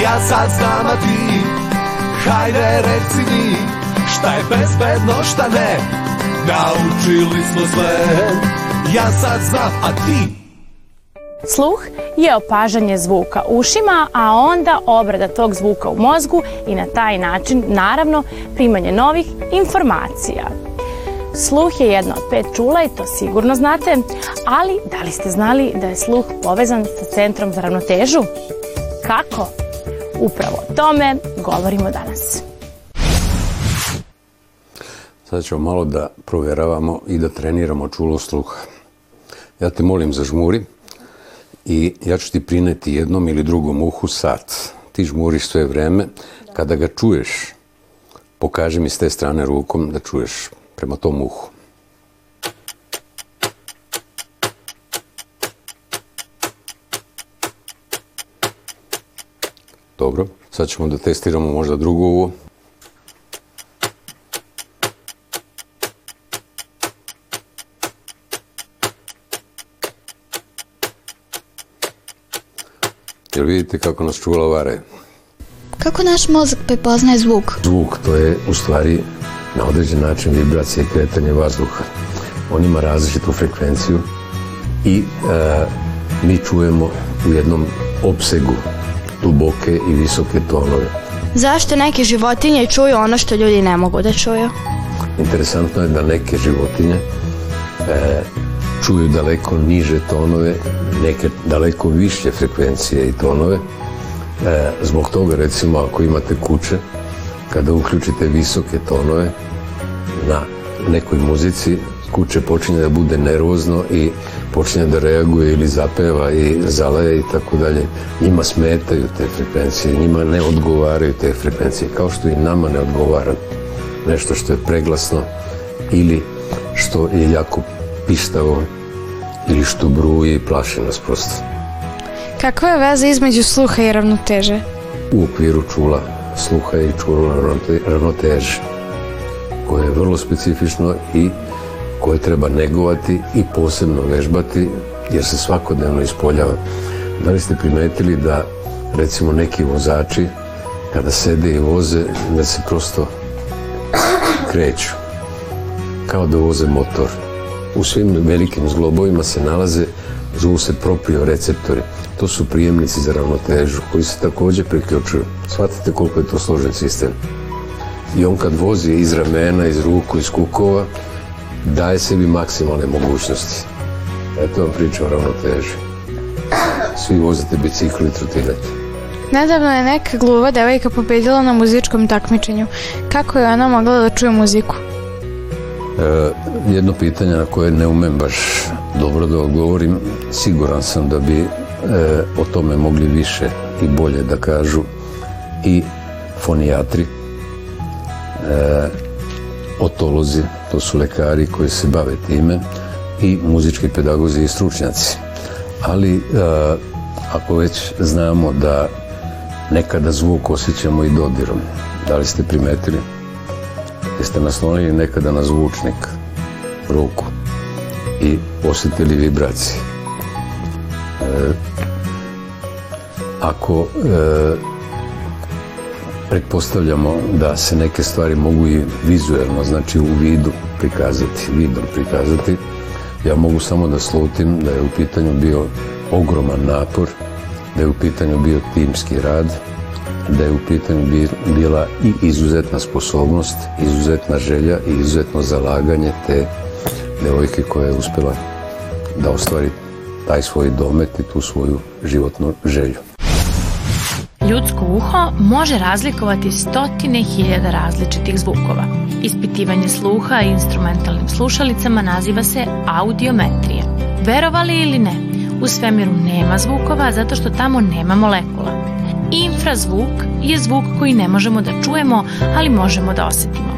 Ja sad znam, a ti Hajde reci mi Šta je bezbedno, šta ne Naučili smo sve Ja sad znam, a ti Sluh je opažanje zvuka ušima, a onda obrada tog zvuka u mozgu i na taj način, naravno, primanje novih informacija. Sluh je jedno od pet čula i to sigurno znate, ali da li ste znali da je sluh povezan sa centrom za ravnotežu? Kako? Upravo o tome govorimo danas. Sada ćemo malo da proveravamo i da treniramo čulo sluha. Ja te molim za žmuri i ja ću ti prineti jednom ili drugom uhu sat. Ti žmuriš sve vreme. Kada ga čuješ, pokaži mi s te strane rukom da čuješ prema tom uhu. Dobro, sad ćemo da testiramo možda drugo uvo. Jel vidite kako nas čula vare? Kako naš mozak prepoznaje zvuk? Zvuk, to je u stvari na određen način vibracija i kretanje vazduha. On ima različitu frekvenciju i e, mi čujemo u jednom opsegu duboke i visoke tonove. Zašto neke životinje čuju ono što ljudi ne mogu da čuju? Interesantno je da neke životinje e, čuju daleko niže tonove, neke daleko više frekvencije i tonove. E, zbog toga, recimo, ako imate kuće, kada uključite visoke tonove na nekoj muzici, kuće počinje da bude nervozno i počinje da reaguje ili zapeva i zalaje i tako dalje. Njima smetaju te frekvencije, njima ne odgovaraju te frekvencije, kao što i nama ne odgovara nešto što je preglasno ili što je jako pištavo ili što bruje i plaši nas prosto. Kakva je veza između sluha i ravnoteže? U okviru čula sluha i čula ravnoteže koje je vrlo specifično i koje treba negovati i posebno vežbati jer se svakodnevno ispoljava. Da li ste primetili da recimo neki vozači kada sede i voze da se prosto kreću kao da voze motor u svim velikim zglobovima se nalaze, zovu se receptori. To su prijemnici za ravnotežu koji se takođe priključuju. Shvatite koliko je to složen sistem. I on kad vozi iz ramena, iz ruku, iz kukova, daje sebi maksimalne mogućnosti. Eto vam priča o ravnoteži. Svi vozite bicikli i trotinete. Nedavno je neka gluva devojka pobedila na muzičkom takmičenju. Kako je ona mogla da čuje muziku? E, jedno pitanje na koje ne umem baš dobro da odgovorim, siguran sam da bi e, o tome mogli više i bolje da kažu i fonijatri, e, otolozi, to su lekari koji se bave time, i muzički pedagozi i stručnjaci. Ali e, ako već znamo da nekada zvuk osjećamo i dodirom, da li ste primetili? Jeste naslonili nekada na zvučnik ruku i osjetili vibracije. E, ako e, pretpostavljamo da se neke stvari mogu i vizuelno, znači u vidu prikazati, vidom prikazati, ja mogu samo da slutim da je u pitanju bio ogroman napor, da je u pitanju bio timski rad, da je u pitanju bila i izuzetna sposobnost, izuzetna želja i izuzetno zalaganje te devojke koja je uspela da ostvari taj svoj domet i tu svoju životnu želju. Ljudsko uho može razlikovati stotine hiljada različitih zvukova. Ispitivanje sluha instrumentalnim slušalicama naziva se audiometrija. Verovali ili ne, u svemiru nema zvukova zato što tamo nema molekula. Infrazvuk je zvuk koji ne možemo da čujemo, ali možemo da osetimo.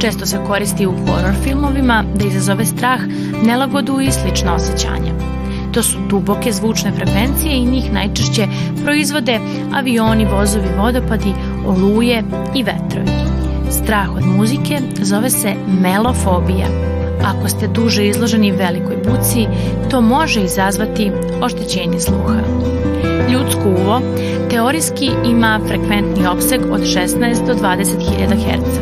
Često se koristi u horror filmovima da izazove strah, nelagodu i slična osjećanja. To su duboke zvučne frekvencije i njih najčešće proizvode avioni, vozovi, vodopadi, oluje i vetrovi. Strah od muzike zove se melofobija. Ako ste duže izloženi velikoj buci, to može izazvati oštećenje sluha. Ljudsko uvo teorijski ima frekventni opseg od 16 do 20.000 Hz.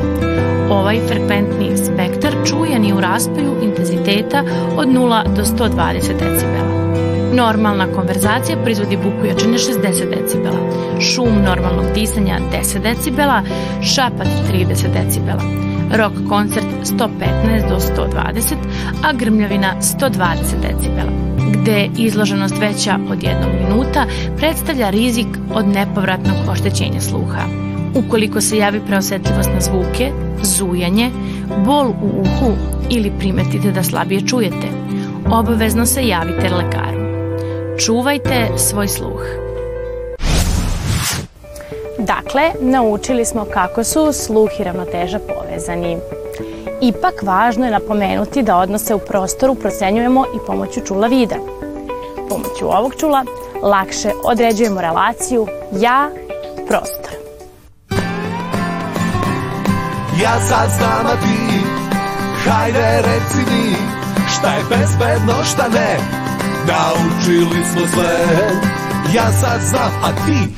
Ovaj frekventni spektar čujan je u raspoju intenziteta od 0 do 120 decibela. Normalna konverzacija proizvodi buku jačine 60 decibela, šum normalnog disanja 10 decibela, šapat 30 decibela, rock koncert 115 do 120, a grmljavina 120 decibela, gde izloženost veća od jednog minuta predstavlja rizik od nepovratnog oštećenja sluha. Ukoliko se javi preosetljivost na zvuke, zujanje, bol u uhu ili primetite da slabije čujete, obavezno se javite lekaru. Čuvajte svoj sluh. Dakle, naučili smo kako su sluh i ravnoteža povezani. Ipak važno je napomenuti da odnose u prostoru procenjujemo i pomoću čula vida. Pomoću ovog čula lakše određujemo relaciju ja, prostor. Ja sad znam, a ti Hajde reci mi Šta je bezbedno, šta ne Naučili smo sve. Ja sad znam, a ti